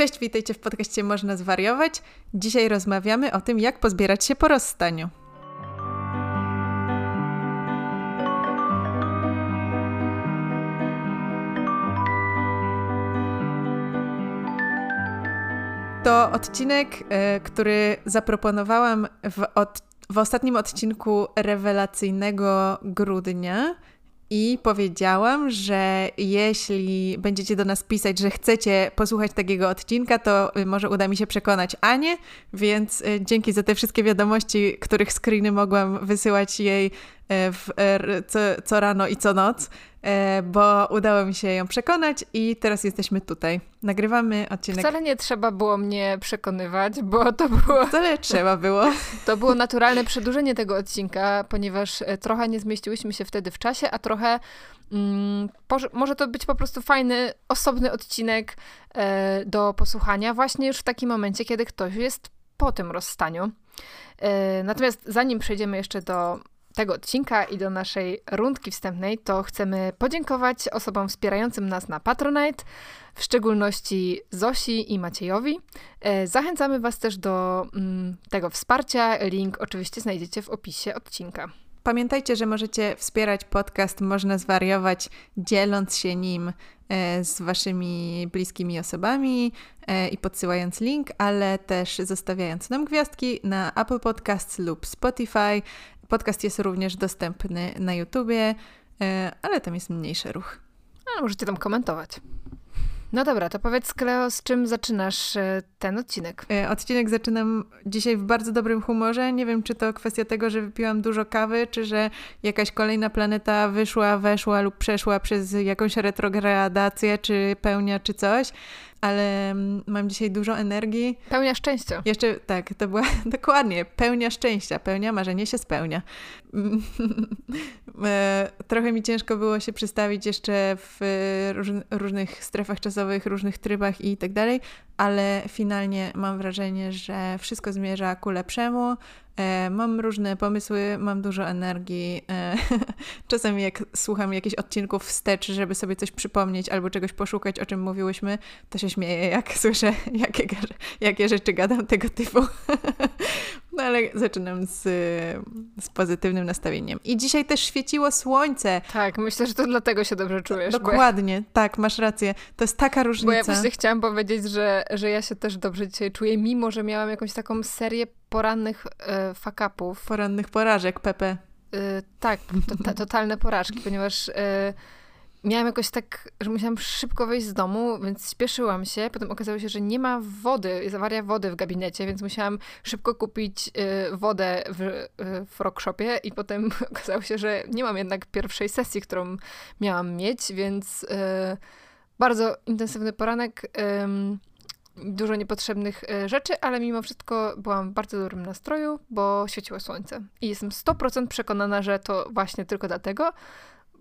Cześć, witajcie w podcaście Można Zwariować. Dzisiaj rozmawiamy o tym, jak pozbierać się po rozstaniu. To odcinek, e, który zaproponowałam w, od, w ostatnim odcinku rewelacyjnego grudnia i powiedziałam, że jeśli będziecie do nas pisać, że chcecie posłuchać takiego odcinka, to y, może uda mi się przekonać Anię, więc y, dzięki za te wszystkie wiadomości, których screeny mogłam wysyłać jej E, w, co, co rano i co noc, bo udało mi się ją przekonać i teraz jesteśmy tutaj. Nagrywamy odcinek. Wcale nie trzeba było mnie przekonywać, bo to było. Wcale trzeba było. To było naturalne przedłużenie tego odcinka, ponieważ trochę nie zmieściłyśmy się wtedy w czasie, a trochę. Mm, może to być po prostu fajny, osobny odcinek e, do posłuchania, właśnie już w takim momencie, kiedy ktoś jest po tym rozstaniu. E, natomiast zanim przejdziemy jeszcze do tego odcinka i do naszej rundki wstępnej, to chcemy podziękować osobom wspierającym nas na Patronite, w szczególności Zosi i Maciejowi. E, zachęcamy Was też do mm, tego wsparcia. Link oczywiście znajdziecie w opisie odcinka. Pamiętajcie, że możecie wspierać podcast Można Zwariować, dzieląc się nim e, z waszymi bliskimi osobami e, i podsyłając link, ale też zostawiając nam gwiazdki na Apple Podcasts lub Spotify. Podcast jest również dostępny na YouTubie, e, ale tam jest mniejszy ruch. A możecie tam komentować. No dobra, to powiedz Kleo, z czym zaczynasz e, ten odcinek? E, odcinek zaczynam dzisiaj w bardzo dobrym humorze. Nie wiem, czy to kwestia tego, że wypiłam dużo kawy, czy że jakaś kolejna planeta wyszła, weszła lub przeszła przez jakąś retrogradację, czy pełnia, czy coś ale mm, mam dzisiaj dużo energii. Pełnia szczęścia. Jeszcze tak, to była dokładnie pełnia szczęścia, pełnia marzenie się spełnia. E, trochę mi ciężko było się przedstawić jeszcze w różnych strefach czasowych, różnych trybach i tak dalej, ale finalnie mam wrażenie, że wszystko zmierza ku lepszemu. E, mam różne pomysły, mam dużo energii. E, czasami jak słucham jakichś odcinków wstecz, żeby sobie coś przypomnieć albo czegoś poszukać, o czym mówiłyśmy, to się śmieję, jak słyszę, jakie, jakie rzeczy gadam tego typu. No ale zaczynam z, z pozytywnym nastawieniem. I dzisiaj też świeciło słońce. Tak, myślę, że to dlatego się dobrze czujesz. Dokładnie, tak, masz rację. To jest taka różnica. Bo ja właśnie chciałam powiedzieć, że, że ja się też dobrze dzisiaj czuję, mimo że miałam jakąś taką serię porannych e, fakapów. Porannych porażek, Pepe. E, tak, to, to, totalne porażki, ponieważ e, miałam jakoś tak, że musiałam szybko wyjść z domu, więc śpieszyłam się. Potem okazało się, że nie ma wody, jest awaria wody w gabinecie, więc musiałam szybko kupić y, wodę w, y, w rockshopie i potem okazało się, że nie mam jednak pierwszej sesji, którą miałam mieć, więc y, bardzo intensywny poranek. Dużo niepotrzebnych rzeczy, ale mimo wszystko byłam w bardzo dobrym nastroju, bo świeciło słońce. I jestem 100% przekonana, że to właśnie tylko dlatego,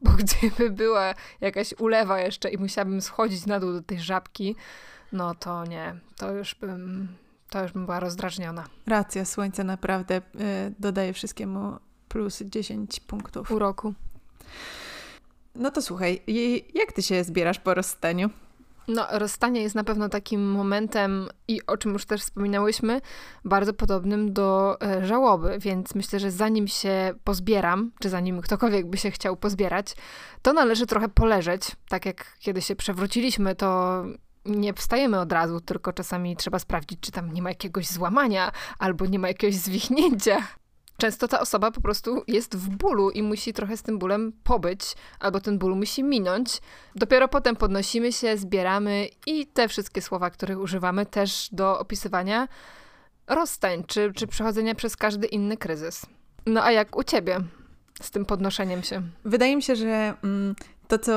bo gdyby była jakaś ulewa jeszcze i musiałabym schodzić na dół do tej żabki, no to nie, to już bym, to już bym była rozdrażniona. Racja, słońce naprawdę y, dodaje wszystkiemu plus 10 punktów. Uroku. No to słuchaj, jak ty się zbierasz po rozstaniu? No, rozstanie jest na pewno takim momentem, i o czym już też wspominałyśmy, bardzo podobnym do e, żałoby, więc myślę, że zanim się pozbieram, czy zanim ktokolwiek by się chciał pozbierać, to należy trochę poleżeć. Tak jak kiedy się przewróciliśmy, to nie wstajemy od razu, tylko czasami trzeba sprawdzić, czy tam nie ma jakiegoś złamania albo nie ma jakiegoś zwichnięcia często ta osoba po prostu jest w bólu i musi trochę z tym bólem pobyć, albo ten ból musi minąć. Dopiero potem podnosimy się, zbieramy i te wszystkie słowa, których używamy też do opisywania rozstań, czy, czy przechodzenia przez każdy inny kryzys. No a jak u ciebie z tym podnoszeniem się? Wydaje mi się, że mm, to, co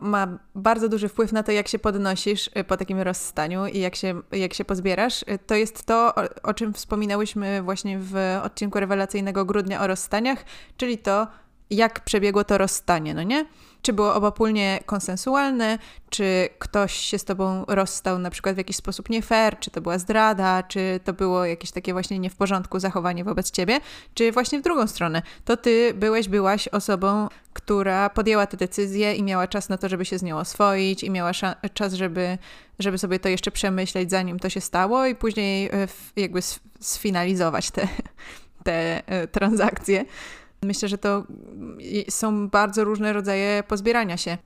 ma bardzo duży wpływ na to, jak się podnosisz y, po takim rozstaniu i jak się, jak się pozbierasz, y, to jest to, o, o czym wspominałyśmy właśnie w odcinku rewelacyjnego grudnia o rozstaniach, czyli to, jak przebiegło to rozstanie, no nie? Czy było obopólnie konsensualne, czy ktoś się z tobą rozstał na przykład w jakiś sposób nie fair, czy to była zdrada, czy to było jakieś takie właśnie nie w porządku zachowanie wobec ciebie, czy właśnie w drugą stronę. To ty byłeś, byłaś osobą, która podjęła tę decyzję i miała czas na to, żeby się z nią oswoić i miała czas, żeby, żeby sobie to jeszcze przemyśleć, zanim to się stało i później e, jakby sfinalizować te, te e, transakcje. Myślę, że to są bardzo różne rodzaje pozbierania się.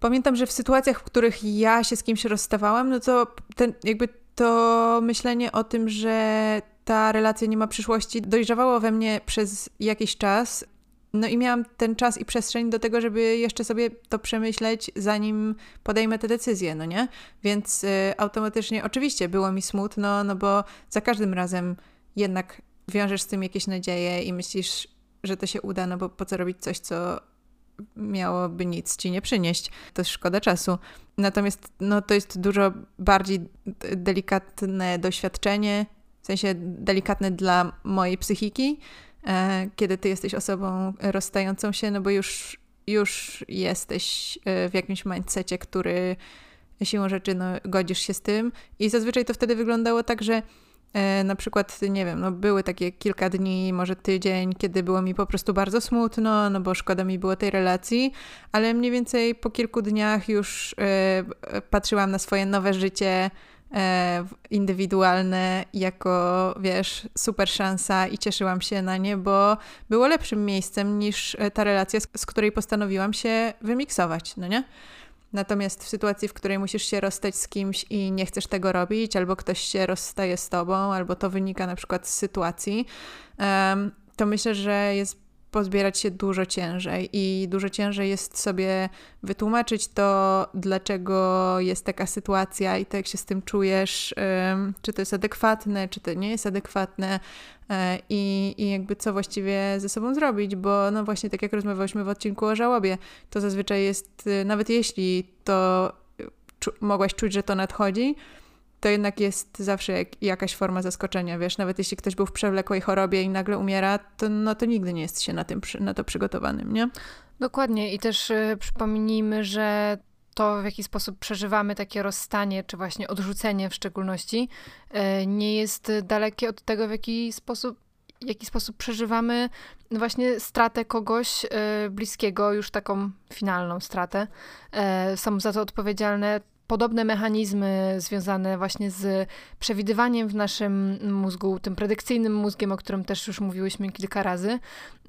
Pamiętam, że w sytuacjach, w których ja się z kimś rozstawałam, no to ten, jakby to myślenie o tym, że ta relacja nie ma przyszłości, dojrzawało we mnie przez jakiś czas. No i miałam ten czas i przestrzeń do tego, żeby jeszcze sobie to przemyśleć, zanim podejmę te decyzje, no nie? Więc y, automatycznie, oczywiście było mi smutno, no bo za każdym razem jednak wiążesz z tym jakieś nadzieje i myślisz, że to się uda, no bo po co robić coś, co miałoby nic ci nie przynieść. To szkoda czasu. Natomiast no, to jest dużo bardziej delikatne doświadczenie, w sensie delikatne dla mojej psychiki, e, kiedy ty jesteś osobą rozstającą się, no bo już, już jesteś e, w jakimś mindsetie, który siłą rzeczy no, godzisz się z tym. I zazwyczaj to wtedy wyglądało tak, że na przykład, nie wiem, no były takie kilka dni, może tydzień, kiedy było mi po prostu bardzo smutno, no bo szkoda mi było tej relacji, ale mniej więcej po kilku dniach już e, patrzyłam na swoje nowe życie e, indywidualne jako, wiesz, super szansa i cieszyłam się na nie, bo było lepszym miejscem niż ta relacja, z której postanowiłam się wymiksować, no nie? Natomiast w sytuacji, w której musisz się rozstać z kimś i nie chcesz tego robić, albo ktoś się rozstaje z tobą, albo to wynika na przykład z sytuacji, to myślę, że jest pozbierać się dużo ciężej i dużo ciężej jest sobie wytłumaczyć to, dlaczego jest taka sytuacja i to, jak się z tym czujesz, czy to jest adekwatne, czy to nie jest adekwatne e, i, i jakby co właściwie ze sobą zrobić, bo no właśnie tak jak rozmawialiśmy w odcinku o żałobie, to zazwyczaj jest, y, nawet jeśli to mogłaś czuć, że to nadchodzi, to jednak jest zawsze jak, jakaś forma zaskoczenia, wiesz, nawet jeśli ktoś był w przewlekłej chorobie i nagle umiera, to, no, to nigdy nie jest się na, tym, na to przygotowanym, nie? Dokładnie i też y, przypomnijmy, że to, w jaki sposób przeżywamy takie rozstanie, czy właśnie odrzucenie w szczególności, y, nie jest dalekie od tego, w jaki sposób, w jaki sposób przeżywamy właśnie stratę kogoś y, bliskiego, już taką finalną stratę. Y, są za to odpowiedzialne podobne mechanizmy związane właśnie z przewidywaniem w naszym mózgu, tym predykcyjnym mózgiem, o którym też już mówiłyśmy kilka razy,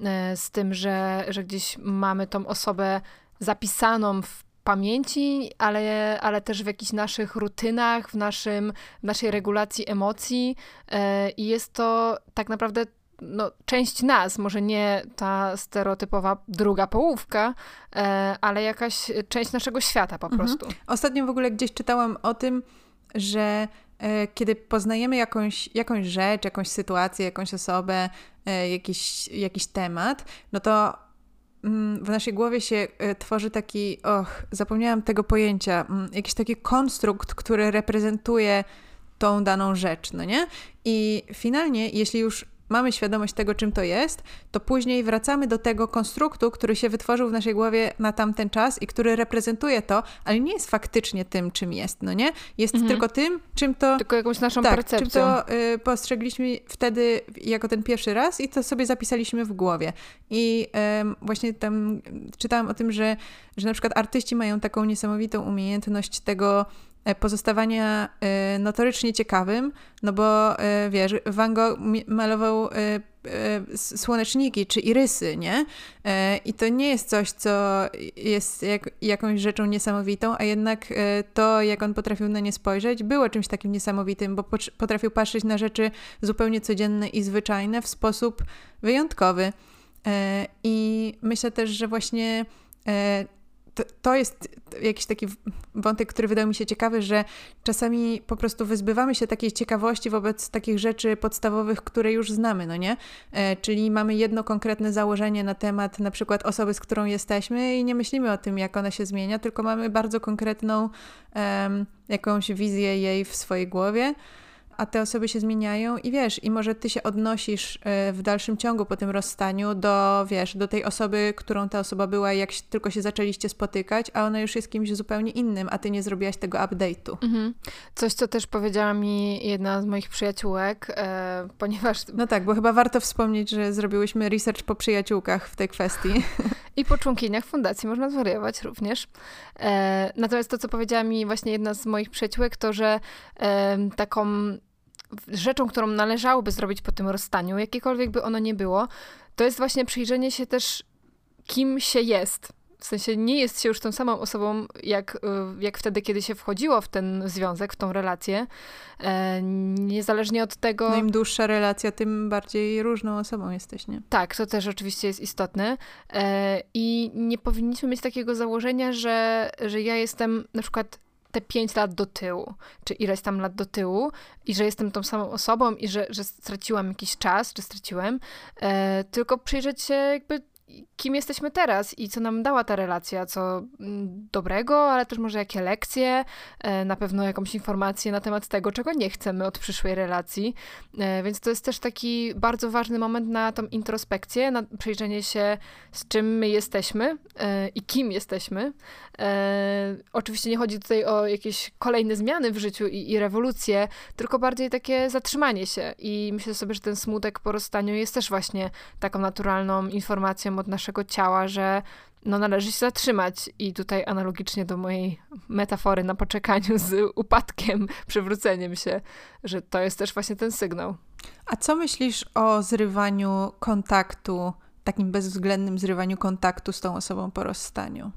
e, z tym, że, że gdzieś mamy tą osobę zapisaną w pamięci, ale, ale też w jakichś naszych rutynach, w, naszym, w naszej regulacji emocji. E, I jest to tak naprawdę no, część nas, może nie ta stereotypowa druga połówka, e, ale jakaś część naszego świata po mhm. prostu. Ostatnio w ogóle gdzieś czytałam o tym, że e, kiedy poznajemy jakąś, jakąś rzecz, jakąś sytuację, jakąś osobę, e, jakiś, jakiś temat, no to mm, w naszej głowie się tworzy taki, och, zapomniałam tego pojęcia, mm, jakiś taki konstrukt, który reprezentuje tą daną rzecz, no nie? I finalnie, jeśli już mamy świadomość tego, czym to jest, to później wracamy do tego konstruktu, który się wytworzył w naszej głowie na tamten czas i który reprezentuje to, ale nie jest faktycznie tym, czym jest, no nie? Jest mhm. tylko tym, czym to... Tylko jakąś naszą tak, percepcją. czym to y, postrzegliśmy wtedy jako ten pierwszy raz i to sobie zapisaliśmy w głowie. I y, właśnie tam czytałam o tym, że, że na przykład artyści mają taką niesamowitą umiejętność tego pozostawania e, notorycznie ciekawym, no bo e, wiesz, Van Gogh malował słoneczniki czy irysy, nie? I to nie jest coś, co jest jak, jakąś rzeczą niesamowitą, a jednak to, jak on potrafił na nie spojrzeć, było czymś takim niesamowitym, bo potrafił patrzeć na rzeczy zupełnie codzienne i zwyczajne w sposób wyjątkowy. I myślę też, że właśnie to, jest jakiś taki wątek, który wydał mi się ciekawy, że czasami po prostu wyzbywamy się takiej ciekawości wobec takich rzeczy podstawowych, które już znamy, no nie? E, czyli mamy jedno konkretne założenie na temat na przykład osoby, z którą jesteśmy i nie myślimy o tym, jak ona się zmienia, tylko mamy bardzo konkretną jakąś wizję jej w swojej głowie a te osoby się zmieniają i wiesz, i może ty się odnosisz e, w dalszym ciągu po tym rozstaniu do, wiesz, do tej osoby, którą ta osoba była, jak tylko się zaczęliście spotykać, a ona już jest kimś zupełnie innym, a ty nie zrobiłaś tego update'u. Mhm. Coś, co też powiedziała mi jedna z moich przyjaciółek, e, ponieważ... No tak, bo chyba warto wspomnieć, że zrobiłyśmy research po przyjaciółkach w tej kwestii. I po członkiniach fundacji można zwariować również. E, natomiast to, co powiedziała mi właśnie jedna z moich przyjaciółek, to, że e, taką rzeczą, którą należałoby zrobić po tym rozstaniu, jakiekolwiek by ono nie było, to jest właśnie przyjrzenie się też, kim się jest. W sensie nie jest się już tą samą osobą, jak, y, jak wtedy, kiedy się wchodziło w ten związek, w tą relację. E, niezależnie od tego. No im dłuższa relacja, tym bardziej różną osobą jesteś, nie? Tak, to też oczywiście jest istotne. E, I nie powinniśmy mieć takiego założenia, że, że ja jestem na przykład te pięć lat do tyłu, czy ileś tam lat do tyłu i że jestem tą samą osobą i że, że straciłam jakiś czas, czy straciłem, e, tylko przyjrzeć się jakby kim jesteśmy teraz i co nam dała ta relacja, co mm, dobrego, ale też może jakie lekcje, e, na pewno jakąś informację na temat tego, czego nie chcemy od przyszłej relacji. E, więc to jest też taki bardzo ważny moment na tą introspekcję, na przejrzenie się, z czym my jesteśmy e, i kim jesteśmy. Oczywiście nie chodzi tutaj o jakieś kolejne zmiany w życiu i, i rewolucje, tylko bardziej takie zatrzymanie się i myślę sobie, że ten smutek po rozstaniu jest też właśnie taką naturalną informacją od naszego ciała, że no należy się zatrzymać. I tutaj analogicznie do mojej metafory na poczekaniu z upadkiem, przywróceniem się, że to jest też właśnie ten sygnał. A co myślisz o zrywaniu kontaktu, takim bezwzględnym zrywaniu kontaktu z tą osobą po rozstaniu?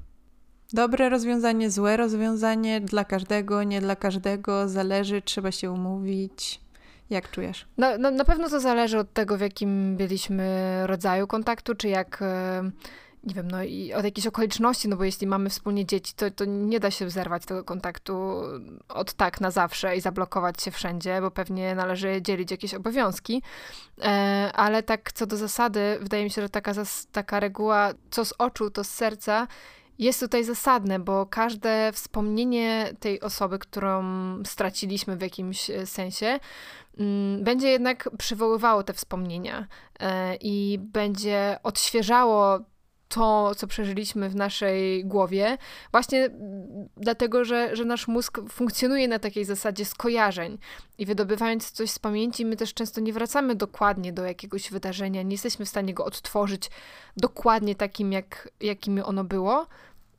Dobre rozwiązanie, złe rozwiązanie dla każdego, nie dla każdego, zależy, trzeba się umówić. Jak czujesz? Na, na, na pewno to zależy od tego, w jakim byliśmy rodzaju kontaktu, czy jak e, nie wiem, no i od jakiejś okoliczności, no bo jeśli mamy wspólnie dzieci, to, to nie da się zerwać tego kontaktu od tak na zawsze i zablokować się wszędzie, bo pewnie należy dzielić jakieś obowiązki. E, ale tak co do zasady, wydaje mi się, że taka, taka reguła, co z oczu, to z serca, jest tutaj zasadne, bo każde wspomnienie tej osoby, którą straciliśmy w jakimś e, sensie, będzie jednak przywoływało te wspomnienia e, i będzie odświeżało to, co przeżyliśmy w naszej głowie, właśnie dlatego, że, że nasz mózg funkcjonuje na takiej zasadzie skojarzeń. I wydobywając coś z pamięci, my też często nie wracamy dokładnie do jakiegoś wydarzenia, nie jesteśmy w stanie go odtworzyć dokładnie takim, jak, jakim ono było,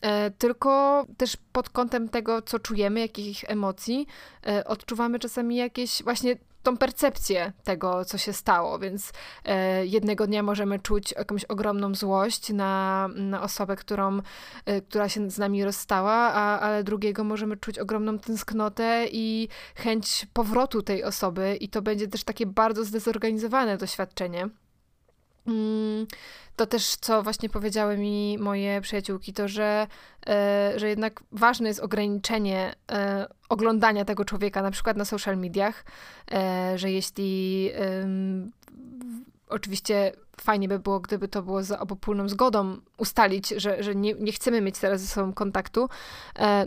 E, tylko też pod kątem tego, co czujemy, jakich emocji, e, odczuwamy czasami jakieś właśnie tą percepcję tego, co się stało, więc e, jednego dnia możemy czuć jakąś ogromną złość na, na osobę, którą, która się z nami rozstała, a, ale drugiego możemy czuć ogromną tęsknotę i chęć powrotu tej osoby i to będzie też takie bardzo zdezorganizowane doświadczenie. Mm, to też, co właśnie powiedziały mi moje przyjaciółki, to, że, e, że jednak ważne jest ograniczenie e, oglądania tego człowieka, na przykład na social mediach, e, że jeśli oczywiście fajnie by było, gdyby to było za obopólną zgodą ustalić, że, że nie, nie chcemy mieć teraz ze sobą kontaktu,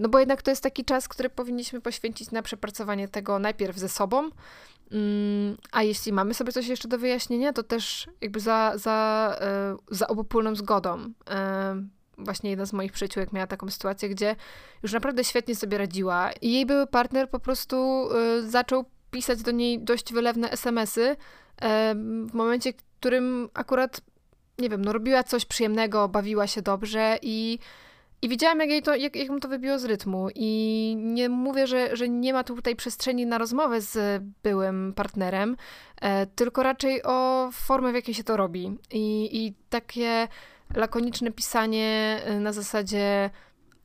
no bo jednak to jest taki czas, który powinniśmy poświęcić na przepracowanie tego najpierw ze sobą, Mm, a jeśli mamy sobie coś jeszcze do wyjaśnienia, to też jakby za, za, e, za obopólną zgodą. E, właśnie jedna z moich przyjaciółek miała taką sytuację, gdzie już naprawdę świetnie sobie radziła i jej były partner po prostu e, zaczął pisać do niej dość wylewne smsy w momencie, którym akurat, nie wiem, no robiła coś przyjemnego, bawiła się dobrze i i widziałam, jak, jej to, jak, jak mu to wybiło z rytmu. I nie mówię, że, że nie ma tutaj przestrzeni na rozmowę z byłym partnerem, e, tylko raczej o formę, w jakiej się to robi. I, I takie lakoniczne pisanie e, na zasadzie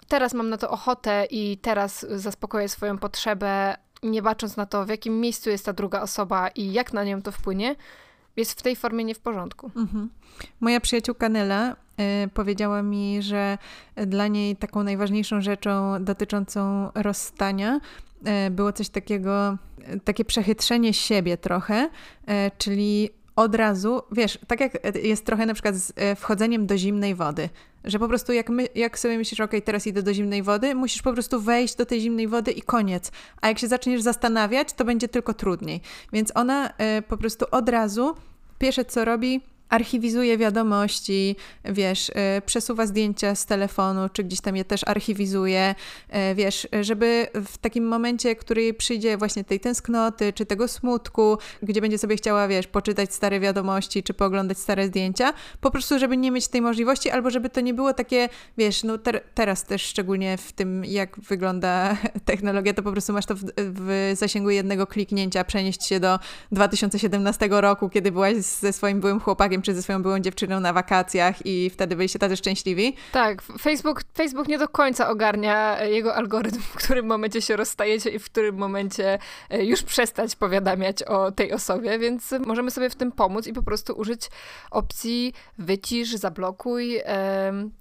teraz mam na to ochotę i teraz zaspokoję swoją potrzebę, nie bacząc na to, w jakim miejscu jest ta druga osoba i jak na nią to wpłynie, jest w tej formie nie w porządku. Mhm. Moja przyjaciółka Nela y, powiedziała mi, że dla niej taką najważniejszą rzeczą dotyczącą rozstania y, było coś takiego, takie przechytrzenie siebie trochę, y, czyli od razu, wiesz, tak jak jest trochę na przykład z e, wchodzeniem do zimnej wody, że po prostu jak, my, jak sobie myślisz, ok, teraz idę do zimnej wody, musisz po prostu wejść do tej zimnej wody i koniec. A jak się zaczniesz zastanawiać, to będzie tylko trudniej. Więc ona y, po prostu od razu, pierwsze co robi, archiwizuje wiadomości, wiesz, y, przesuwa zdjęcia z telefonu, czy gdzieś tam je też archiwizuje, y, wiesz, żeby w takim momencie, który przyjdzie właśnie tej tęsknoty, czy tego smutku, gdzie będzie sobie chciała, wiesz, poczytać stare wiadomości, czy pooglądać stare zdjęcia, po prostu, żeby nie mieć tej możliwości, albo żeby to nie było takie, wiesz, no ter teraz też szczególnie w tym, jak wygląda technologia, to po prostu masz to w, w zasięgu jednego kliknięcia, przenieść się do 2017 roku, kiedy byłaś ze swoim byłym chłopakiem, czy ze swoją byłą dziewczyną na wakacjach i wtedy byliście tacy szczęśliwi. Tak, Facebook, Facebook nie do końca ogarnia jego algorytm, w którym momencie się rozstajecie i w którym momencie e, już przestać powiadamiać o tej osobie, więc możemy sobie w tym pomóc i po prostu użyć opcji wycisz, zablokuj.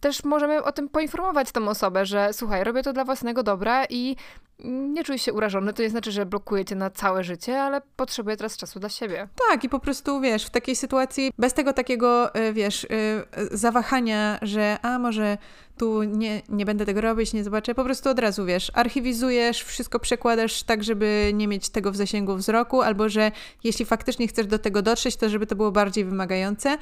Też możemy o tym poinformować tą osobę, że słuchaj, robię to dla własnego dobra i nie czuj się urażony, to nie znaczy, że blokujecie na całe życie, ale potrzebuję teraz czasu dla siebie. Tak, i po prostu wiesz, w takiej sytuacji, bez tego takiego, e, wiesz, e, zawahania, że a może tu nie, nie będę tego robić, nie zobaczę, po prostu od razu wiesz, archiwizujesz, wszystko przekładasz tak, żeby nie mieć tego w zasięgu wzroku, albo że jeśli faktycznie chcesz do tego dotrzeć, to żeby to było bardziej wymagające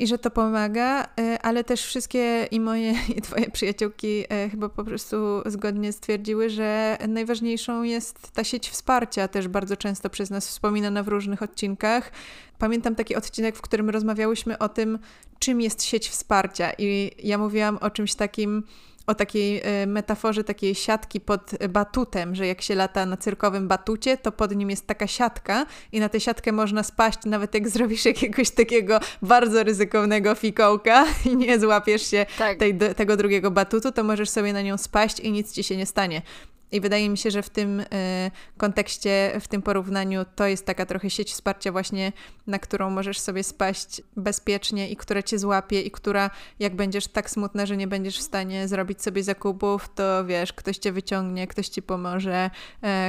i że to pomaga, e, ale też wszystkie i moje, i twoje przyjaciółki e, chyba po prostu zgodnie stwierdziły, że najważniejszą jest ta sieć wsparcia, też bardzo często przez nas wspominana w różnych odcinkach. Pamiętam taki odcinek, w którym rozmawiałyśmy o tym, czym jest sieć wsparcia i ja mówiłam o czymś takim, o takiej e, metaforze takiej siatki pod batutem, że jak się lata na cyrkowym batucie, to pod nim jest taka siatka i na tę siatkę można spaść, nawet jak zrobisz jakiegoś takiego bardzo ryzykownego fikołka i nie złapiesz się tak. tej, tego drugiego batutu, to możesz sobie na nią spaść i nic ci się nie stanie. I wydaje mi się, że w tym y, kontekście, w tym porównaniu, to jest taka trochę sieć wsparcia, właśnie na którą możesz sobie spaść bezpiecznie i która cię złapie, i która, jak będziesz tak smutna, że nie będziesz w stanie zrobić sobie zakupów, to wiesz, ktoś cię wyciągnie, ktoś ci pomoże,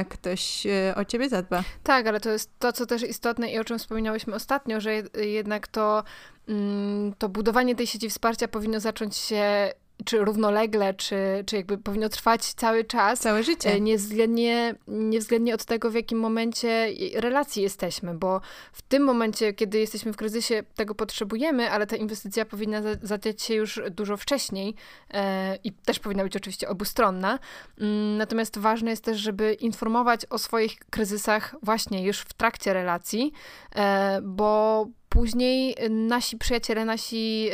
y, ktoś y, o ciebie zadba. Tak, ale to jest to, co też istotne i o czym wspominałyśmy ostatnio, że jednak to, mm, to budowanie tej sieci wsparcia powinno zacząć się czy równolegle, czy, czy jakby powinno trwać cały czas. Całe życie. E, niewzględnie, niewzględnie od tego, w jakim momencie relacji jesteśmy, bo w tym momencie, kiedy jesteśmy w kryzysie, tego potrzebujemy, ale ta inwestycja powinna zadziać się już dużo wcześniej e, i też powinna być oczywiście obustronna. Mm, natomiast ważne jest też, żeby informować o swoich kryzysach właśnie już w trakcie relacji, e, bo Później nasi przyjaciele, nasi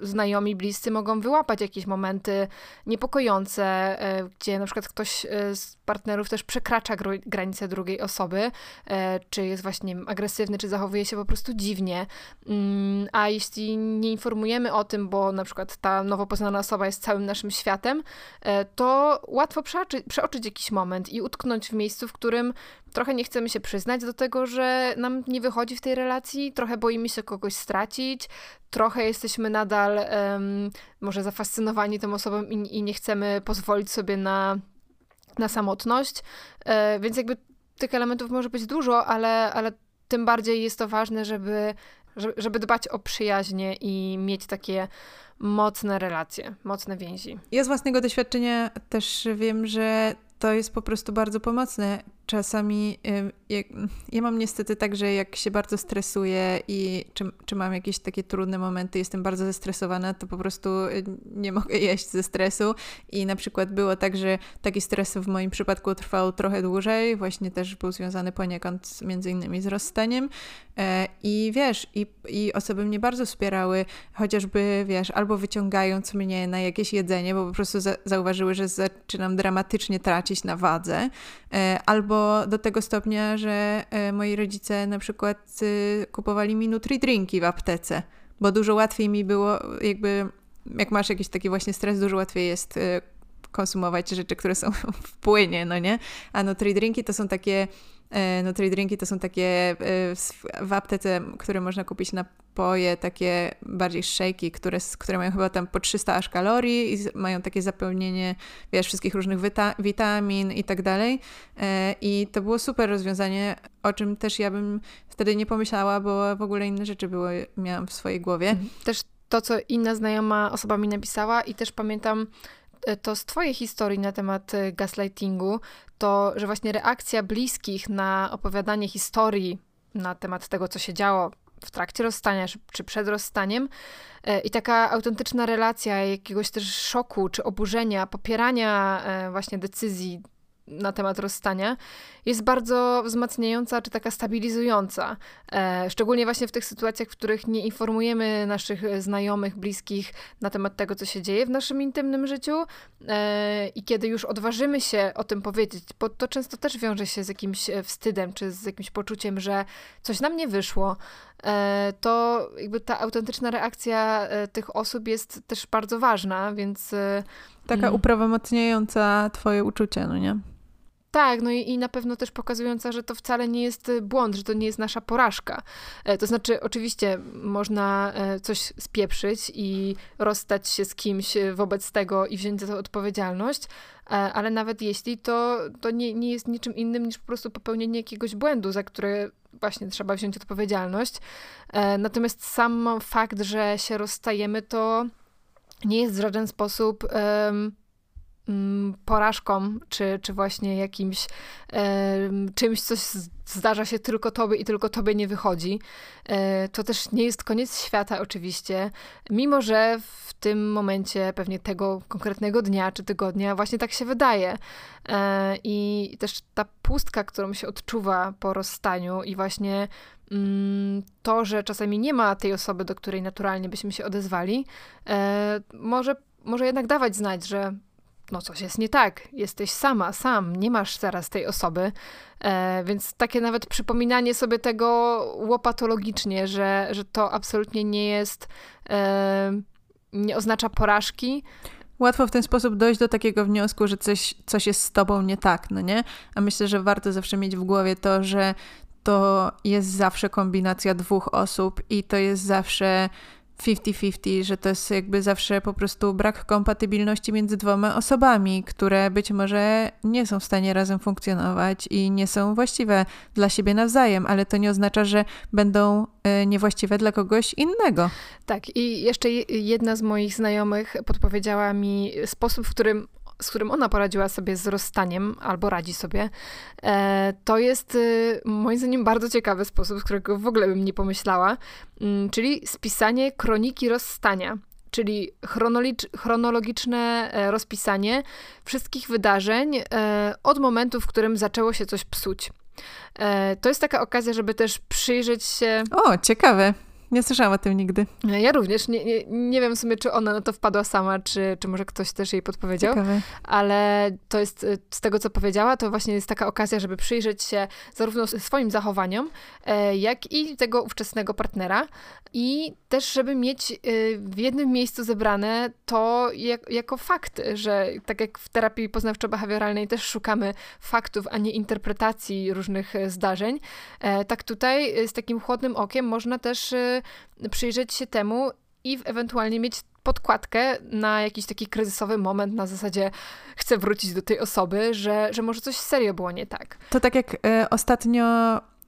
znajomi, bliscy mogą wyłapać jakieś momenty niepokojące, y, gdzie na przykład ktoś y, z partnerów też przekracza granice drugiej osoby, y, czy jest właśnie agresywny, czy zachowuje się po prostu dziwnie. Ym, a jeśli nie informujemy o tym, bo na przykład ta nowo poznana osoba jest całym naszym światem, to łatwo przeoczyć, przeoczyć jakiś moment i utknąć w miejscu, w którym trochę nie chcemy się przyznać do tego, że nam nie wychodzi w tej relacji, trochę boimy się kogoś stracić, trochę jesteśmy nadal um, może zafascynowani tą osobą i, i, nie chcemy pozwolić sobie na, na samotność. E, więc jakby tych elementów może być dużo, ale, ale tym bardziej jest to ważne, żeby, żeby dbać o przyjaźnie i mieć takie mocne relacje, mocne więzi. Ja z własnego doświadczenia też wiem, że to jest po prostu bardzo pomocne czasami ja mam niestety tak, że jak się bardzo stresuję i czy, czy mam jakieś takie trudne momenty, jestem bardzo zestresowana, to po prostu nie mogę jeść ze stresu. I na przykład było tak, że taki stres w moim przypadku trwał trochę dłużej, właśnie też był związany poniekąd między innymi z rozstaniem. E, i wiesz, i, i osoby mnie bardzo wspierały, chociażby wiesz, albo wyciągając mnie na jakieś jedzenie, bo po prostu za, zauważyły, że zaczynam dramatycznie tracić na wadze, e, do tego stopnia, że e, moi rodzice na przykład y, kupowali mi nutri-drinki w aptece, bo dużo łatwiej mi było jakby, jak masz jakiś taki właśnie stres, dużo łatwiej jest y, konsumować rzeczy, które są w płynie, no nie? A nutri-drinki to są takie e, Nutri-drinki to są takie e, w aptece, które można kupić na napoje takie bardziej szejki, które, które mają chyba tam po 300 aż kalorii i mają takie zapełnienie, wiesz, wszystkich różnych wita witamin i tak dalej. E, I to było super rozwiązanie, o czym też ja bym wtedy nie pomyślała, bo w ogóle inne rzeczy były, miałam w swojej głowie. Mhm. Też to, co inna znajoma osoba mi napisała i też pamiętam e, to z twojej historii na temat e, gaslightingu, to, że właśnie reakcja bliskich na opowiadanie historii na temat tego, co się działo w trakcie rozstania czy przed rozstaniem e, i taka autentyczna relacja jakiegoś też szoku czy oburzenia, popierania właśnie decyzji na temat rozstania jest bardzo wzmacniająca czy taka stabilizująca. E, szczególnie właśnie w tych sytuacjach, w których nie informujemy naszych znajomych, bliskich na temat tego, co się dzieje w naszym intymnym życiu e, i kiedy już odważymy się o tym powiedzieć, bo to często też wiąże się z jakimś e, wstydem czy z jakimś poczuciem, że coś nam nie wyszło, e, to jakby ta autentyczna reakcja e, tych osób jest też bardzo ważna, więc... E, Taka mm. uprawomocniająca twoje uczucia, no nie? Tak, no i, i, na pewno też pokazująca, że to wcale nie jest y, błąd, że to nie jest nasza porażka. E, to znaczy, oczywiście można e, coś spieprzyć i rozstać się z kimś e, wobec tego i wziąć za to odpowiedzialność, ale nawet jeśli, to, to nie, nie jest niczym innym niż po prostu popełnienie jakiegoś błędu, za które właśnie trzeba wziąć odpowiedzialność. Natomiast sam fakt, że się rozstajemy, to nie jest w żaden sposób. Um, porażką, czy, czy właśnie jakimś czymś, coś zdarza się tylko tobie i tylko tobie nie wychodzi. E, to też nie jest koniec świata oczywiście, mimo że w tym momencie pewnie tego konkretnego dnia czy tygodnia właśnie tak się wydaje. E, I też ta pustka, którą się odczuwa po rozstaniu i właśnie mm, to, że czasami nie ma tej osoby, do której naturalnie byśmy się odezwali, e, może, może jednak dawać znać, że no coś jest nie tak, jesteś sama, sam, nie masz teraz tej osoby. E, więc takie nawet przypominanie sobie tego łopatologicznie, że, że to absolutnie nie jest, e, nie oznacza porażki. Łatwo w ten sposób dojść do takiego wniosku, że coś, coś jest z tobą nie tak, no nie? A myślę, że warto zawsze mieć w głowie to, że to jest zawsze kombinacja dwóch osób i to jest zawsze 50-50, że to jest jakby zawsze po prostu brak kompatybilności między dwoma osobami, które być może nie są w stanie razem funkcjonować i nie są właściwe dla siebie nawzajem, ale to nie oznacza, że będą e, niewłaściwe dla kogoś innego. Tak, i jeszcze jedna z moich znajomych podpowiedziała mi sposób, w którym z którym ona poradziła sobie z rozstaniem, albo radzi sobie, e, to jest y, moim zdaniem bardzo ciekawy sposób, z którego w ogóle bym nie pomyślała, mm, czyli spisanie kroniki rozstania czyli chronologiczne e, rozpisanie wszystkich wydarzeń e, od momentu, w którym zaczęło się coś psuć. To jest taka okazja, żeby też przyjrzeć się. O, ciekawe. Nie słyszałam o tym nigdy. Ja również. Nie, nie, nie wiem w sumie, czy ona na to wpadła sama, czy, czy może ktoś też jej podpowiedział. Ciekawe. Ale to jest, y, z tego co powiedziała, to właśnie jest taka okazja, żeby przyjrzeć się zarówno swoim zachowaniom, e, jak i tego ówczesnego partnera. I też, żeby mieć y, w jednym miejscu zebrane to jak, jako fakty, że tak jak w terapii poznawczo-behawioralnej też szukamy faktów, a nie interpretacji różnych e, zdarzeń, e, tak tutaj z takim chłodnym okiem można też przyjrzeć się temu i ewentualnie mieć podkładkę na jakiś taki kryzysowy moment na zasadzie chcę wrócić do tej osoby, że, że może coś serio było nie tak. To tak jak y, ostatnio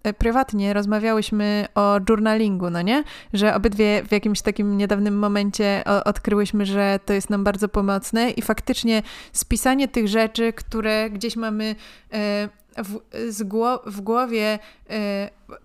e, prywatnie rozmawiałyśmy o journalingu, no nie? Że obydwie w jakimś takim niedawnym momencie odkryłyśmy, że to jest nam bardzo pomocne i faktycznie spisanie tych rzeczy, które gdzieś mamy e, w, w głowie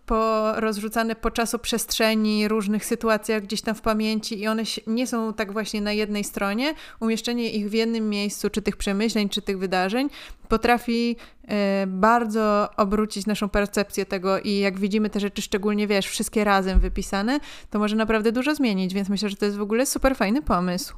porozrzucane po czasoprzestrzeni, różnych sytuacjach gdzieś tam w pamięci i one nie są tak właśnie na jednej stronie, umieszczenie ich w jednym miejscu, czy tych przemyśleń, czy tych wydarzeń, potrafi e, bardzo obrócić naszą percepcję tego i jak widzimy te rzeczy, szczególnie wiesz, wszystkie razem wypisane, to może naprawdę dużo zmienić, więc myślę, że to jest w ogóle super fajny pomysł.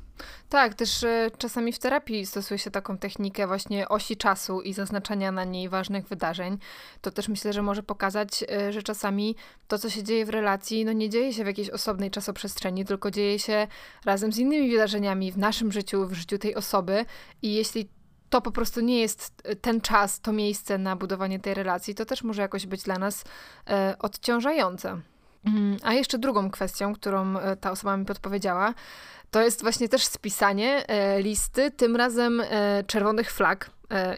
Tak, też e, czasami w terapii stosuje się taką technikę właśnie osi czasu i zaznaczania na niej ważnych wydarzeń. To też myślę, że może pokazać, e, że czasami to, co się dzieje w relacji, no nie dzieje się w jakiejś osobnej czasoprzestrzeni, tylko dzieje się razem z innymi wydarzeniami w naszym życiu, w życiu tej osoby. I jeśli to po prostu nie jest e, ten czas, to miejsce na budowanie tej relacji, to też może jakoś być dla nas e, odciążające. Mm, a jeszcze drugą kwestią, którą e, ta osoba mi podpowiedziała, to jest właśnie też spisanie e, listy, tym razem czerwonych flag.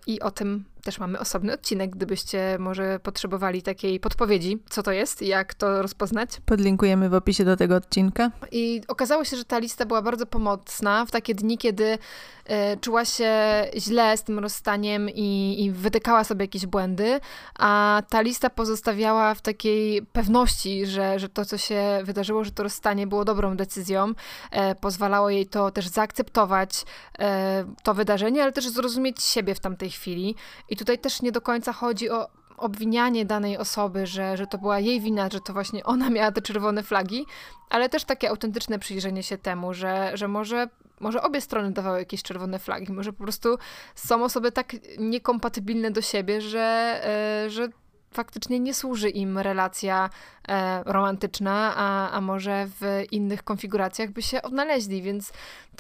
I o tym też mamy osobny odcinek, gdybyście może potrzebowali takiej podpowiedzi, co to jest, jak to rozpoznać. Podlinkujemy w opisie do tego odcinka. I okazało się, że ta lista była bardzo pomocna w takie dni, kiedy e, czuła się źle z tym rozstaniem i, i wytykała sobie jakieś błędy, a ta lista pozostawiała w takiej pewności, że, że to, co się wydarzyło, że to rozstanie było dobrą decyzją, e, pozwalało jej to też zaakceptować e, to wydarzenie, ale też zrozumieć siebie w tamtej chwili i tutaj też nie do końca chodzi o obwinianie danej osoby, że, że to była jej wina, że to właśnie ona miała te czerwone flagi, ale też takie autentyczne przyjrzenie się temu, że, że może, może obie strony dawały jakieś czerwone flagi, może po prostu są osoby tak niekompatybilne do siebie, że, yy, że faktycznie nie służy im relacja e, romantyczna, a, a może w innych konfiguracjach by się odnaleźli, więc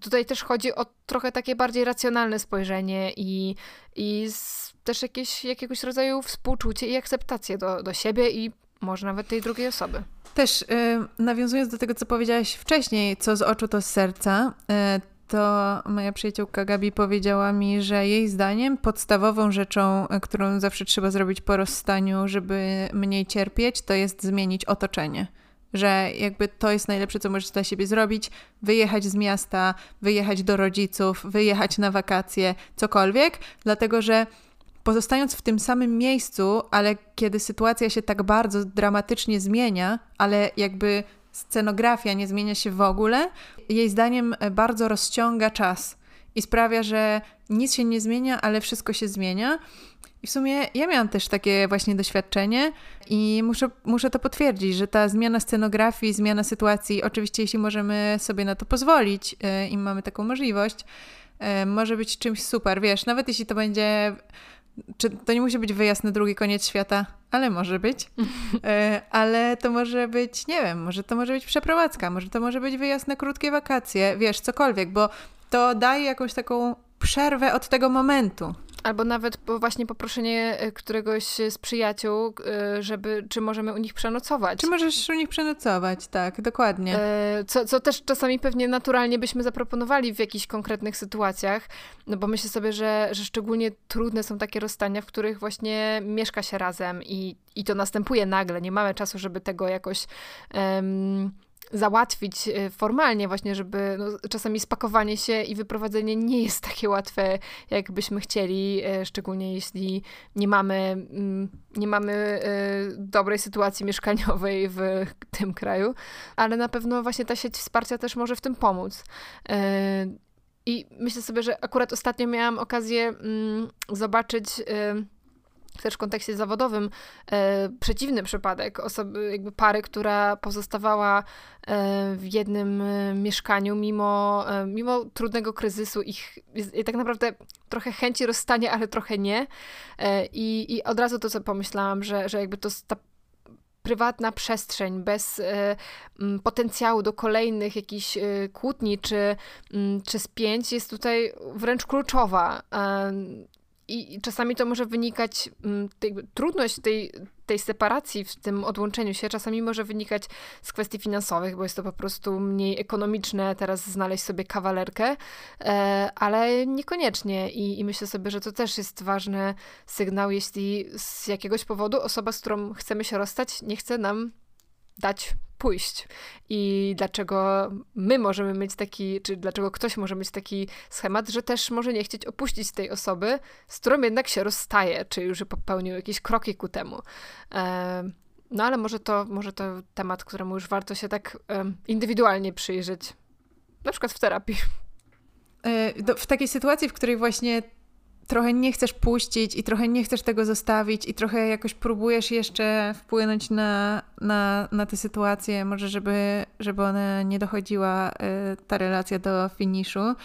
tutaj też chodzi o trochę takie bardziej racjonalne spojrzenie i, i z, też jakieś, jakiegoś rodzaju współczucie i akceptację do, do siebie i może nawet tej drugiej osoby. Też y, nawiązując do tego, co powiedziałaś wcześniej, co z oczu, to z serca, y, to moja przyjaciółka Gabi powiedziała mi, że jej zdaniem podstawową rzeczą, którą zawsze trzeba zrobić po rozstaniu, żeby mniej cierpieć, to jest zmienić otoczenie. Że jakby to jest najlepsze, co możesz dla siebie zrobić, wyjechać z miasta, wyjechać do rodziców, wyjechać na wakacje, cokolwiek, dlatego że pozostając w tym samym miejscu, ale kiedy sytuacja się tak bardzo dramatycznie zmienia, ale jakby scenografia nie zmienia się w ogóle, jej zdaniem e, bardzo rozciąga czas i sprawia, że nic się nie zmienia, ale wszystko się zmienia. I w sumie ja miałam też takie właśnie doświadczenie i muszę, muszę to potwierdzić, że ta zmiana scenografii, zmiana sytuacji, oczywiście jeśli możemy sobie na to pozwolić yy, i mamy taką możliwość, yy, może być czymś super, wiesz, nawet jeśli to będzie czy to nie musi być wyjazd na drugi koniec świata, ale może być. E, ale to może być, nie wiem, może to może być przeprowadzka, może to może być wyjazd na krótkie wakacje, wiesz, cokolwiek, bo to daje jakąś taką przerwę od tego momentu. Albo nawet właśnie poproszenie e, któregoś z przyjaciół, e, żeby, czy możemy u nich przenocować. Czy możesz u nich przenocować, tak, dokładnie. E, co, co też czasami pewnie naturalnie byśmy zaproponowali w jakichś konkretnych sytuacjach, no bo myślę sobie, że, że szczególnie trudne są takie rozstania, w których właśnie mieszka się razem i, i to następuje nagle. Nie mamy czasu, żeby tego jakoś... Um, załatwić y, formalnie właśnie, żeby no, czasami spakowanie się i wyprowadzenie nie jest takie łatwe, jak byśmy chcieli, y, szczególnie jeśli nie mamy, mm, nie mamy y, dobrej sytuacji mieszkaniowej w tym kraju, ale na pewno właśnie ta sieć wsparcia też może w tym pomóc. I myślę sobie, że akurat ostatnio miałam okazję mm, zobaczyć też w kontekście zawodowym e, przeciwny przypadek osoby, jakby pary, która pozostawała e, w jednym e, mieszkaniu mimo, e, mimo trudnego kryzysu ich i tak naprawdę trochę chęci rozstania, ale trochę nie. E, I, I od razu to, co pomyślałam, że, że jakby to ta prywatna przestrzeń bez e, potencjału do kolejnych jakichś kłótni czy, czy spięć jest tutaj wręcz kluczowa i czasami to może wynikać, mm, trudność tej, tej separacji, w tym odłączeniu się, czasami może wynikać z kwestii finansowych, bo jest to po prostu mniej ekonomiczne teraz znaleźć sobie kawalerkę, e, ale niekoniecznie. I, I myślę sobie, że to też jest ważny sygnał, jeśli z jakiegoś powodu osoba, z którą chcemy się rozstać, nie chce nam dać pójść. I dlaczego my możemy mieć taki, czy dlaczego ktoś może mieć taki schemat, że też może nie chcieć opuścić tej osoby, z którą jednak się rozstaje, czy już popełnił jakieś kroki ku temu. No ale może to, może to temat, któremu już warto się tak indywidualnie przyjrzeć. Na przykład w terapii. E, w takiej sytuacji, w której właśnie trochę nie chcesz puścić i trochę nie chcesz tego zostawić i trochę jakoś próbujesz jeszcze wpłynąć na, na, na tę sytuację, może żeby, żeby ona nie dochodziła, y, ta relacja do finiszu, y,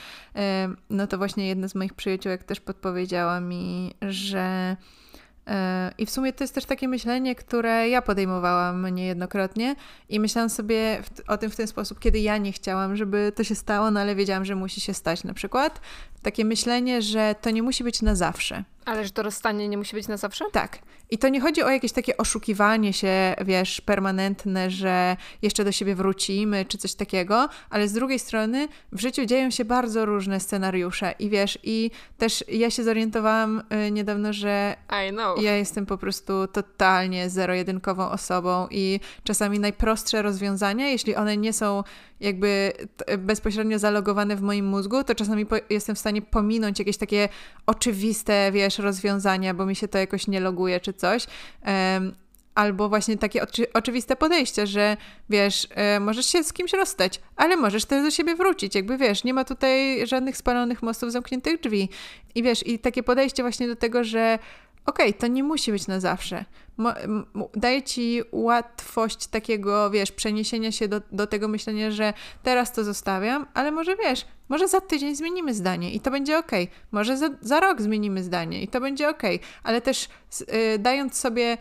no to właśnie jedna z moich przyjaciółek też podpowiedziała mi, że E, I w sumie to jest też takie myślenie, które ja podejmowałam niejednokrotnie i myślałam sobie o tym w ten sposób, kiedy ja nie chciałam, żeby to się stało, no ale wiedziałam, że musi się stać na przykład. Takie myślenie, że to nie musi być na zawsze. Ale że to rozstanie nie musi być na zawsze? Tak. I to nie chodzi o jakieś takie oszukiwanie się, wiesz, permanentne, że jeszcze do siebie wrócimy, czy coś takiego, ale z drugiej strony w życiu dzieją się bardzo różne scenariusze i wiesz, i też ja się zorientowałam y, niedawno, że I know. ja jestem po prostu totalnie zero-jedynkową osobą i czasami najprostsze rozwiązania, jeśli one nie są jakby bezpośrednio zalogowane w moim mózgu, to czasami jestem w stanie pominąć jakieś takie oczywiste, wiesz, rozwiązania, bo mi się to jakoś nie loguje czy coś. Um, albo właśnie takie oczy, oczywiste podejście, że wiesz, e, możesz się z kimś rozstać, ale możesz też do siebie wrócić. Jakby wiesz, nie ma tutaj żadnych spalonych mostów, zamkniętych drzwi. I wiesz, i takie podejście właśnie do tego, że okej, okay, to nie musi być na zawsze. daje ci łatwość takiego, wiesz, przeniesienia się do, do tego myślenia, że teraz to zostawiam, ale może wiesz, może za tydzień zmienimy zdanie i to będzie ok. Może za, za rok zmienimy zdanie i to będzie ok. Ale też yy, dając sobie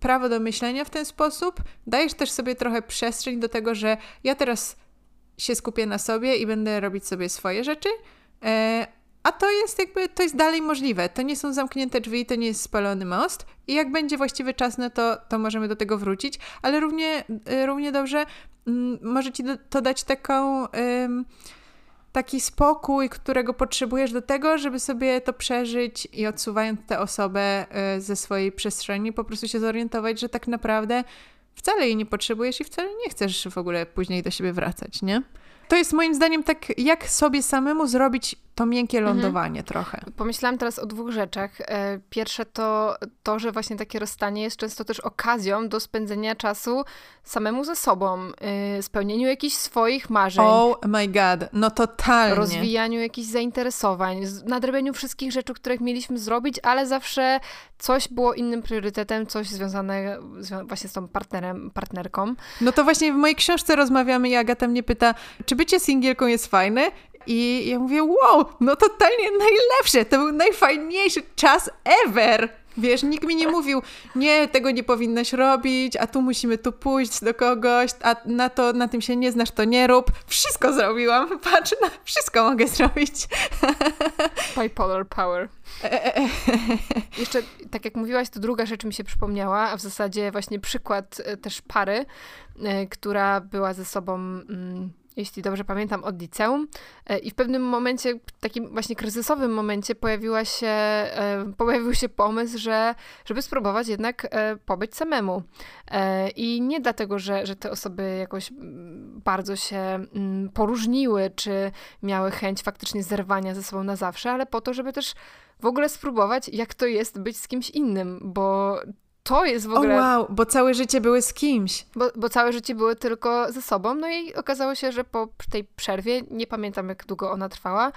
prawo do myślenia w ten sposób, dajesz też sobie trochę przestrzeń do tego, że ja teraz się skupię na sobie i będę robić sobie swoje rzeczy. Yy, a to jest jakby, to jest dalej możliwe. To nie są zamknięte drzwi, to nie jest spalony most. I jak będzie właściwy czas na to, to możemy do tego wrócić. Ale równie, y, równie dobrze mm, może ci to dać taką... taki spokój, którego potrzebujesz do tego, żeby sobie to przeżyć i odsuwając tę osobę y, ze swojej przestrzeni, po prostu się zorientować, że tak naprawdę wcale jej nie potrzebujesz i wcale nie chcesz w ogóle później do siebie wracać, nie? To jest moim zdaniem tak, jak sobie samemu zrobić to miękkie mhm. lądowanie mhm. trochę. Pomyślałam teraz o dwóch rzeczach. E, pierwsze to to, że właśnie takie rozstanie jest często też okazją do spędzenia czasu samemu ze sobą, e, spełnieniu jakichś swoich marzeń. Oh my god, no totalnie. Rozwijaniu jakichś zainteresowań, nadrobieniu wszystkich rzeczy, których mieliśmy zrobić, ale zawsze coś było innym priorytetem, coś związane właśnie z tą partnerem, partnerką. No to właśnie w mojej książce rozmawiamy i Agata mnie pyta, czy bycie singielką jest fajne? I ja mówię, wow, no totalnie najlepsze, to był najfajniejszy czas ever. Wiesz, nikt mi nie mówił, nie, tego nie powinnaś robić, a tu musimy tu pójść do kogoś, a na to, na tym się nie znasz, to nie rób. Wszystko zrobiłam, patrz, no, wszystko mogę zrobić. Bipolar power. Jeszcze, tak jak mówiłaś, to druga rzecz mi się przypomniała, a w zasadzie właśnie przykład e, też pary, e, która była ze sobą... Mm, jeśli dobrze pamiętam, od liceum. E, I w pewnym momencie, takim właśnie kryzysowym momencie, pojawiła się, e, pojawił się pomysł, że żeby spróbować jednak e, pobyć samemu. I nie dlatego, że, że te osoby jakoś mm, bardzo się mm, poróżniły, czy miały chęć faktycznie zerwania ze sobą na zawsze, ale po to, żeby też w ogóle spróbować, jak to jest być z kimś innym, bo to jest w ogóle... Oh wow, bo całe życie były z kimś. Bo, bo całe życie były tylko ze sobą. No i okazało się, że po tej przerwie, nie pamiętam jak długo ona trwała,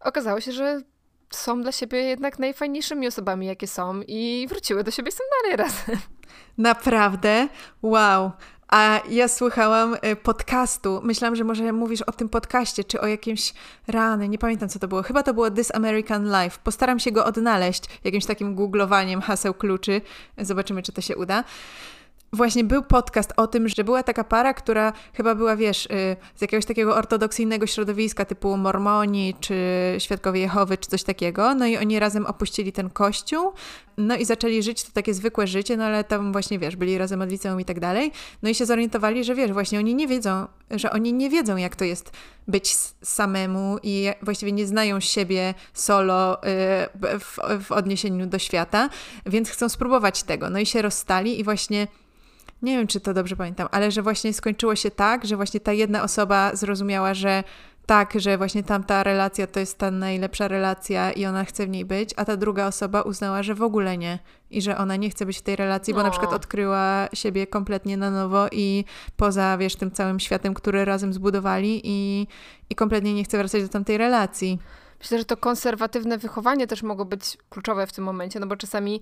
okazało się, że są dla siebie jednak najfajniejszymi osobami, jakie są i wróciły do siebie, są dalej razem. Naprawdę? Wow. A ja słuchałam y, podcastu. Myślałam, że może mówisz o tym podcaście, czy o jakimś rany. Nie pamiętam, co to było. Chyba to było This American Life. Postaram się go odnaleźć jakimś takim googlowaniem haseł kluczy. Zobaczymy, czy to się uda właśnie był podcast o tym, że była taka para, która chyba była, wiesz, y, z jakiegoś takiego ortodoksyjnego środowiska typu Mormoni, czy Świadkowie Jehowy, czy coś takiego. No i oni razem opuścili ten kościół, no i zaczęli żyć to takie zwykłe życie, no ale tam właśnie, wiesz, byli razem od liceum i tak dalej. No i się zorientowali, że wiesz, właśnie oni nie wiedzą, że oni nie wiedzą, jak to jest być samemu i właściwie nie znają siebie solo y, w, w odniesieniu do świata, więc chcą spróbować tego. No i się rozstali i właśnie nie wiem, czy to dobrze pamiętam, ale że właśnie skończyło się tak, że właśnie ta jedna osoba zrozumiała, że tak, że właśnie tamta relacja to jest ta najlepsza relacja i ona chce w niej być, a ta druga osoba uznała, że w ogóle nie i że ona nie chce być w tej relacji, bo no. na przykład odkryła siebie kompletnie na nowo i poza, wiesz, tym całym światem, który razem zbudowali i, i kompletnie nie chce wracać do tamtej relacji. Myślę, że to konserwatywne wychowanie też mogło być kluczowe w tym momencie, no bo czasami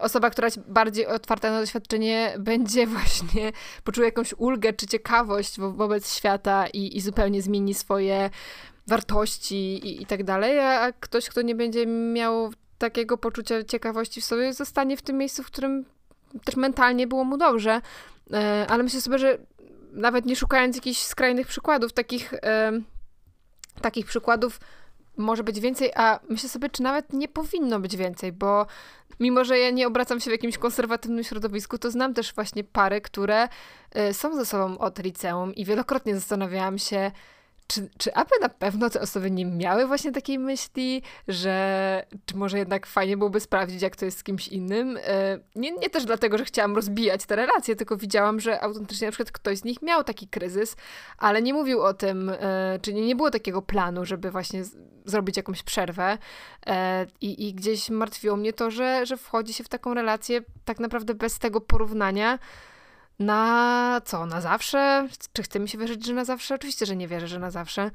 osoba, która jest bardziej otwarta na doświadczenie, będzie właśnie poczuła jakąś ulgę czy ciekawość wo wobec świata i, i zupełnie zmieni swoje wartości i, i tak dalej, a ktoś, kto nie będzie miał takiego poczucia ciekawości w sobie, zostanie w tym miejscu, w którym też mentalnie było mu dobrze. E, ale myślę sobie, że nawet nie szukając jakichś skrajnych przykładów, takich, takich przykładów może być więcej, a myślę sobie, czy nawet nie powinno być więcej, bo mimo, że ja nie obracam się w jakimś konserwatywnym środowisku, to znam też właśnie pary, które y, są ze sobą od liceum i wielokrotnie zastanawiałam się, czy, czy aby na pewno te osoby nie miały właśnie takiej myśli, że czy może jednak fajnie byłoby sprawdzić, jak to jest z kimś innym? E, nie, nie też dlatego, że chciałam rozbijać te relacje, tylko widziałam, że autentycznie na przykład ktoś z nich miał taki kryzys, ale nie mówił o tym, e, czy nie, nie było takiego planu, żeby właśnie zrobić jakąś przerwę. E, I, I gdzieś martwiło mnie to, że, że wchodzi się w taką relację tak naprawdę bez tego porównania, na co? Na zawsze? Czy chce mi się wierzyć, że na zawsze? Oczywiście, że nie wierzę, że na zawsze.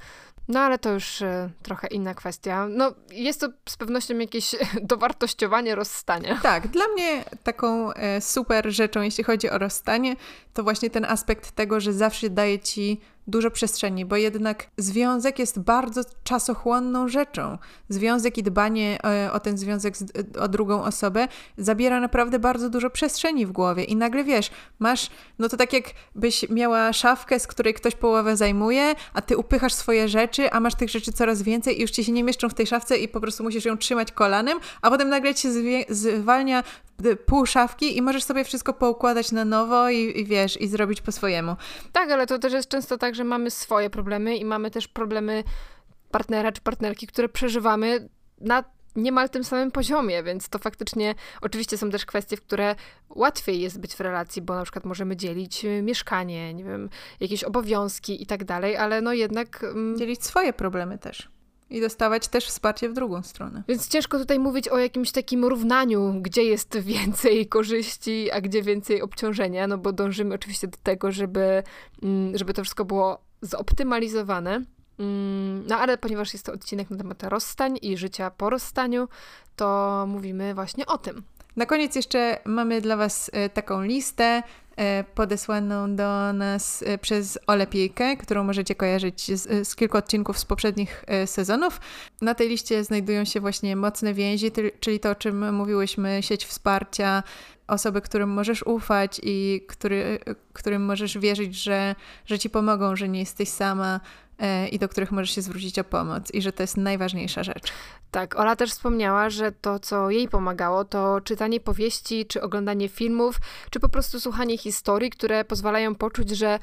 No ale to już y, trochę inna kwestia. No jest to z pewnością jakieś dowartościowanie rozstania. Tak, dla mnie taką e, super rzeczą, jeśli chodzi o rozstanie, to właśnie ten aspekt tego, że zawsze daje ci dużo przestrzeni, bo jednak związek jest bardzo czasochłonną rzeczą. Związek i dbanie e, o ten związek, o drugą osobę zabiera naprawdę bardzo dużo przestrzeni w głowie i nagle wiesz, masz, no to tak jakbyś miała szafkę, z której ktoś połowę zajmuje, a ty upychasz swoje rzeczy, a masz tych rzeczy coraz więcej i już ci się nie mieszczą w tej szafce i po prostu musisz ją trzymać kolanem, a potem nagle ci zwalnia pół szafki i możesz sobie wszystko poukładać na nowo i, i wiesz, i zrobić po swojemu. Tak, ale to też jest często tak, że mamy swoje problemy i mamy też problemy partnera czy partnerki, które przeżywamy na niemal tym samym poziomie, więc to faktycznie, oczywiście są też kwestie, w które łatwiej jest być w relacji, bo na przykład możemy dzielić y, mieszkanie, nie wiem, jakieś obowiązki i tak dalej, ale no jednak... Mm, dzielić swoje problemy też. I dostawać też wsparcie w drugą stronę. Więc ciężko tutaj mówić o jakimś takim równaniu, gdzie jest więcej korzyści, a gdzie więcej obciążenia, no bo dążymy oczywiście do tego, żeby, mm, żeby to wszystko było zoptymalizowane. Mm, no ale ponieważ jest to odcinek na temat rozstań i życia po rozstaniu, to mówimy właśnie o tym. Na koniec jeszcze mamy dla Was e, taką listę podesłaną do nas e, przez Ole Piejkę, którą możecie kojarzyć z, z, kilku odcinków z poprzednich sezonów. Na tej liście znajdują się właśnie mocne więzi, czyli to, o czym mówiłyśmy, sieć wsparcia, osoby, którym możesz ufać i który, którym możesz wierzyć, że, że ci pomogą, że nie jesteś sama, E, i do których możesz się zwrócić o pomoc i że to jest najważniejsza rzecz. Tak, Ola też wspomniała, że to, co jej pomagało, to czytanie powieści, czy oglądanie filmów, czy po prostu słuchanie historii, które pozwalają poczuć, że e,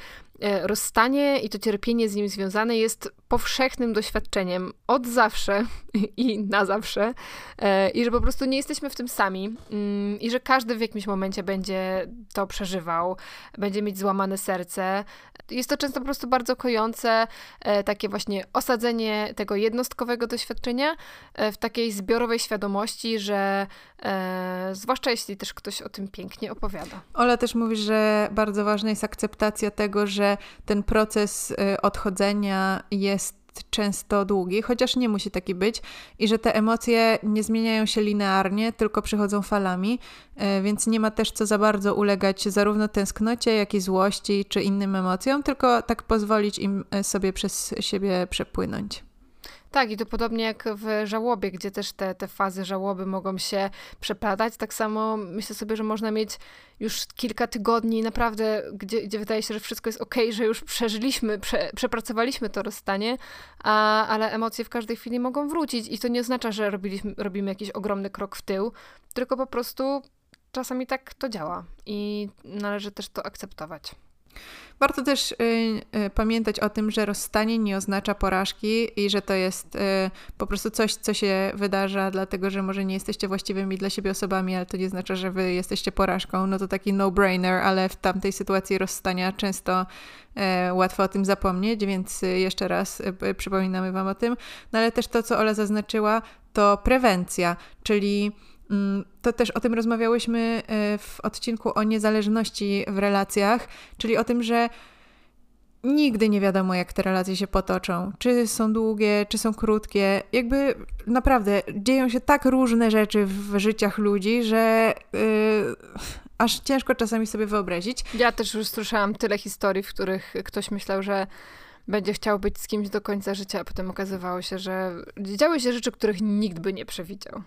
rozstanie i to cierpienie z nim związane jest powszechnym doświadczeniem od zawsze i na zawsze, e, i że po prostu nie jesteśmy w tym sami, mm, i że każdy w jakimś momencie będzie to przeżywał, będzie mieć złamane serce. Jest to często po prostu bardzo kojące, e, takie właśnie osadzenie tego jednostkowego doświadczenia w takiej zbiorowej świadomości, że e, zwłaszcza jeśli też ktoś o tym pięknie opowiada. Ola też mówi, że bardzo ważna jest akceptacja tego, że ten proces e, odchodzenia jest często długi, chociaż nie musi taki być, i że te emocje nie zmieniają się linearnie, tylko przychodzą falami, e, więc nie ma też co za bardzo ulegać zarówno tęsknocie, jak i złości czy innym emocjom, tylko tak pozwolić im e, sobie przez siebie przepłynąć. Tak, i to podobnie jak w żałobie, gdzie też te, te fazy żałoby mogą się przeplatać. Tak samo myślę sobie, że można mieć już kilka tygodni naprawdę, gdzie, gdzie wydaje się, że wszystko jest ok, że już przeżyliśmy, prze, przepracowaliśmy to rozstanie, a, ale emocje w każdej chwili mogą wrócić. I to nie oznacza, że robiliśmy, robimy jakiś ogromny krok w tył, tylko po prostu czasami tak to działa i należy też to akceptować. Warto też y, y, pamiętać o tym, że rozstanie nie oznacza porażki i że to jest y, po prostu coś, co się wydarza, dlatego że może nie jesteście właściwymi dla siebie osobami, ale to nie znaczy, że wy jesteście porażką. No to taki no-brainer, ale w tamtej sytuacji rozstania często łatwo o tym zapomnieć, więc jeszcze raz przypominamy Wam o tym. No ale też to, co Ola zaznaczyła, to prewencja, czyli to też o tym rozmawiałyśmy e, w odcinku o niezależności w relacjach, czyli o tym, że nigdy nie wiadomo, jak te relacje się potoczą. Czy są długie, czy są krótkie. Jakby naprawdę dzieją się tak różne rzeczy w życiach ludzi, że yy, aż ciężko czasami sobie wyobrazić. Ja też już słyszałam tyle historii, w których ktoś myślał, że będzie chciał być z kimś do końca życia, a potem okazywało się, że działy się rzeczy, których nikt by nie przewidział.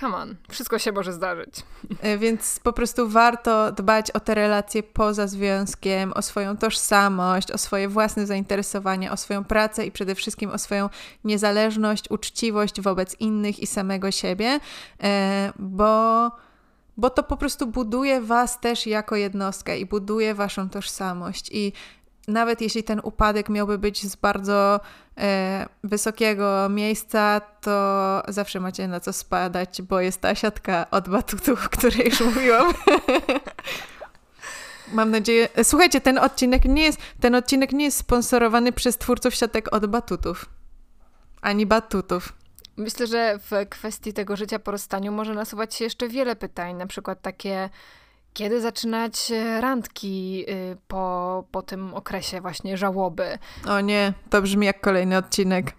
Come on, wszystko się może zdarzyć. E, więc po prostu warto dbać o te relacje poza związkiem, o swoją tożsamość, o swoje własne zainteresowania, o swoją pracę i przede wszystkim o swoją niezależność, uczciwość wobec innych i samego siebie, e, bo bo to po prostu buduje was też jako jednostkę i buduje waszą tożsamość. I nawet jeśli ten upadek miałby być z bardzo e, wysokiego miejsca, to zawsze macie na co spadać, bo jest ta siatka od batutów, o której już mówiłam. Mam nadzieję. Słuchajcie, ten odcinek nie jest, ten odcinek nie jest sponsorowany przez twórców siatek od batutów. Ani batutów. Myślę, że w kwestii tego życia po rozstaniu może nasuwać się jeszcze wiele pytań, na przykład takie kiedy zaczynać e, randki y, po, po tym okresie właśnie żałoby? O nie, to brzmi jak kolejny odcinek.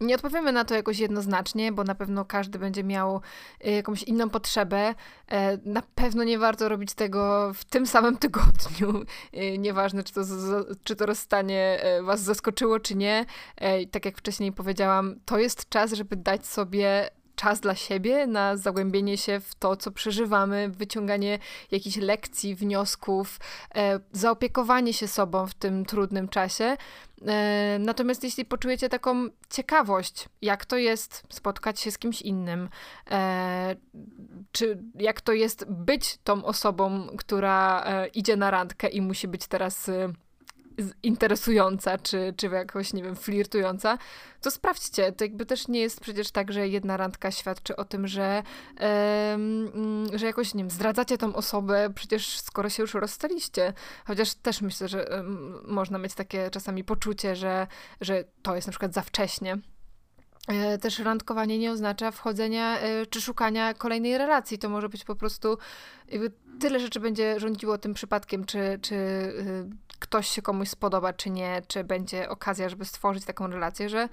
Nie odpowiemy na to jakoś jednoznacznie, bo na pewno każdy będzie miał y, jakąś inną potrzebę. E, na pewno nie warto robić tego w tym samym tygodniu. Y, nieważne, czy to, czy to rozstanie e, was zaskoczyło, czy nie. Tak jak wcześniej powiedziałam, to jest czas, żeby dać sobie czas dla siebie, na zagłębienie się w to, co przeżywamy, wyciąganie jakichś lekcji, wniosków, e, zaopiekowanie się sobą w tym trudnym czasie. E, natomiast jeśli poczujecie taką ciekawość, jak to jest spotkać się z kimś innym, e, czy jak to jest być tą osobą, która e, idzie na randkę i musi być teraz e, interesująca, czy, czy jakoś, nie wiem, flirtująca, to sprawdźcie. To jakby też nie jest przecież tak, że jedna randka świadczy o tym, że, um, że jakoś, nie wiem, zdradzacie tą osobę, przecież skoro się już rozstaliście. Chociaż też myślę, że um, można mieć takie czasami poczucie, że, że to jest na przykład za wcześnie. E, też randkowanie nie oznacza wchodzenia e, czy szukania kolejnej relacji. To może być po prostu tyle rzeczy będzie rządziło tym przypadkiem, czy, czy y, ktoś się komuś spodoba, czy nie, czy będzie okazja, żeby stworzyć taką relację, że,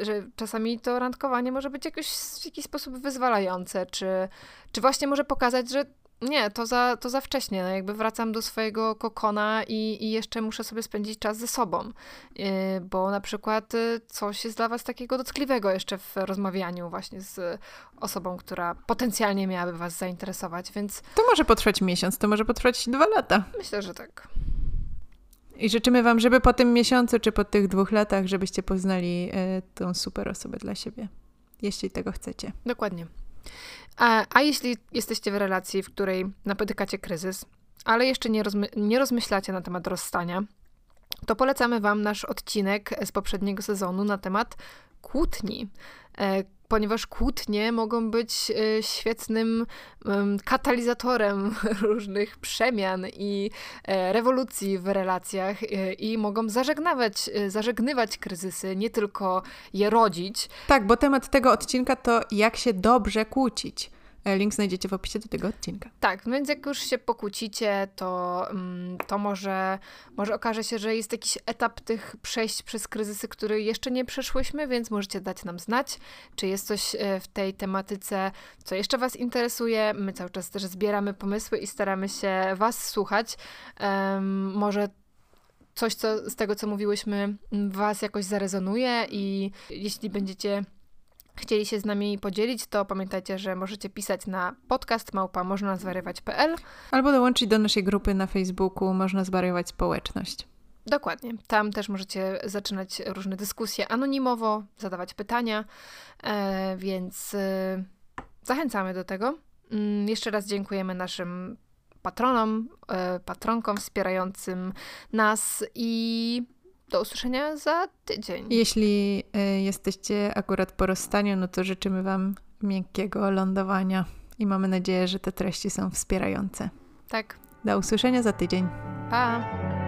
y, że czasami to randkowanie może być jakoś w jakiś sposób wyzwalające, czy, czy właśnie może pokazać, że nie, to za, to za wcześnie. No jakby wracam do swojego kokona i, i jeszcze muszę sobie spędzić czas ze sobą. Yy, bo na przykład yy, coś jest dla Was takiego dotkliwego jeszcze w rozmawianiu właśnie z osobą, która potencjalnie miałaby Was zainteresować, więc... To może potrwać miesiąc, to może potrwać dwa lata. Myślę, że tak. I życzymy Wam, żeby po tym miesiącu czy po tych dwóch latach, żebyście poznali yy, tą super osobę dla siebie, jeśli tego chcecie. Dokładnie. A, a jeśli jesteście w relacji, w której napotykacie kryzys, ale jeszcze nie, rozmy nie rozmyślacie na temat rozstania, to polecamy Wam nasz odcinek z poprzedniego sezonu na temat kłótni. E, ponieważ kłótnie mogą być e, świetnym katalizatorem różnych przemian i e, rewolucji w relacjach i mogą zażegnawać, zażegnywać kryzysy, nie tylko je rodzić. Tak, bo temat tego odcinka to jak się dobrze kłócić. E, link znajdziecie w opisie do tego odcinka. Tak, więc jak już się pokłócicie, to, mm, to może, może okaże się, że jest jakiś etap tych przejść przez kryzysy, który jeszcze nie przeszłyśmy, więc możecie dać nam znać, czy jest coś e, w tej tematyce, co jeszcze Was interesuje. My cały czas też zbieramy pomysły i staramy się Was słuchać. Um, może coś co, z tego, co mówiłyśmy, Was jakoś zarezonuje i jeśli będziecie chcieli się z nami podzielić, to pamiętajcie, że możecie pisać na podcast małpa można zwariować.pl albo dołączyć do naszej grupy na Facebooku Można zwariować społeczność. Dokładnie. Tam też możecie zaczynać różne dyskusje anonimowo, zadawać pytania, e, więc e, zachęcamy do tego. Mm, jeszcze raz dziękujemy naszym patronom, e, patronkom wspierającym nas i do usłyszenia za tydzień. Jeśli y, jesteście akurat po rozstaniu, no to życzymy Wam miękkiego lądowania i mamy nadzieję, że te treści są wspierające. Tak. Do usłyszenia za tydzień. Pa!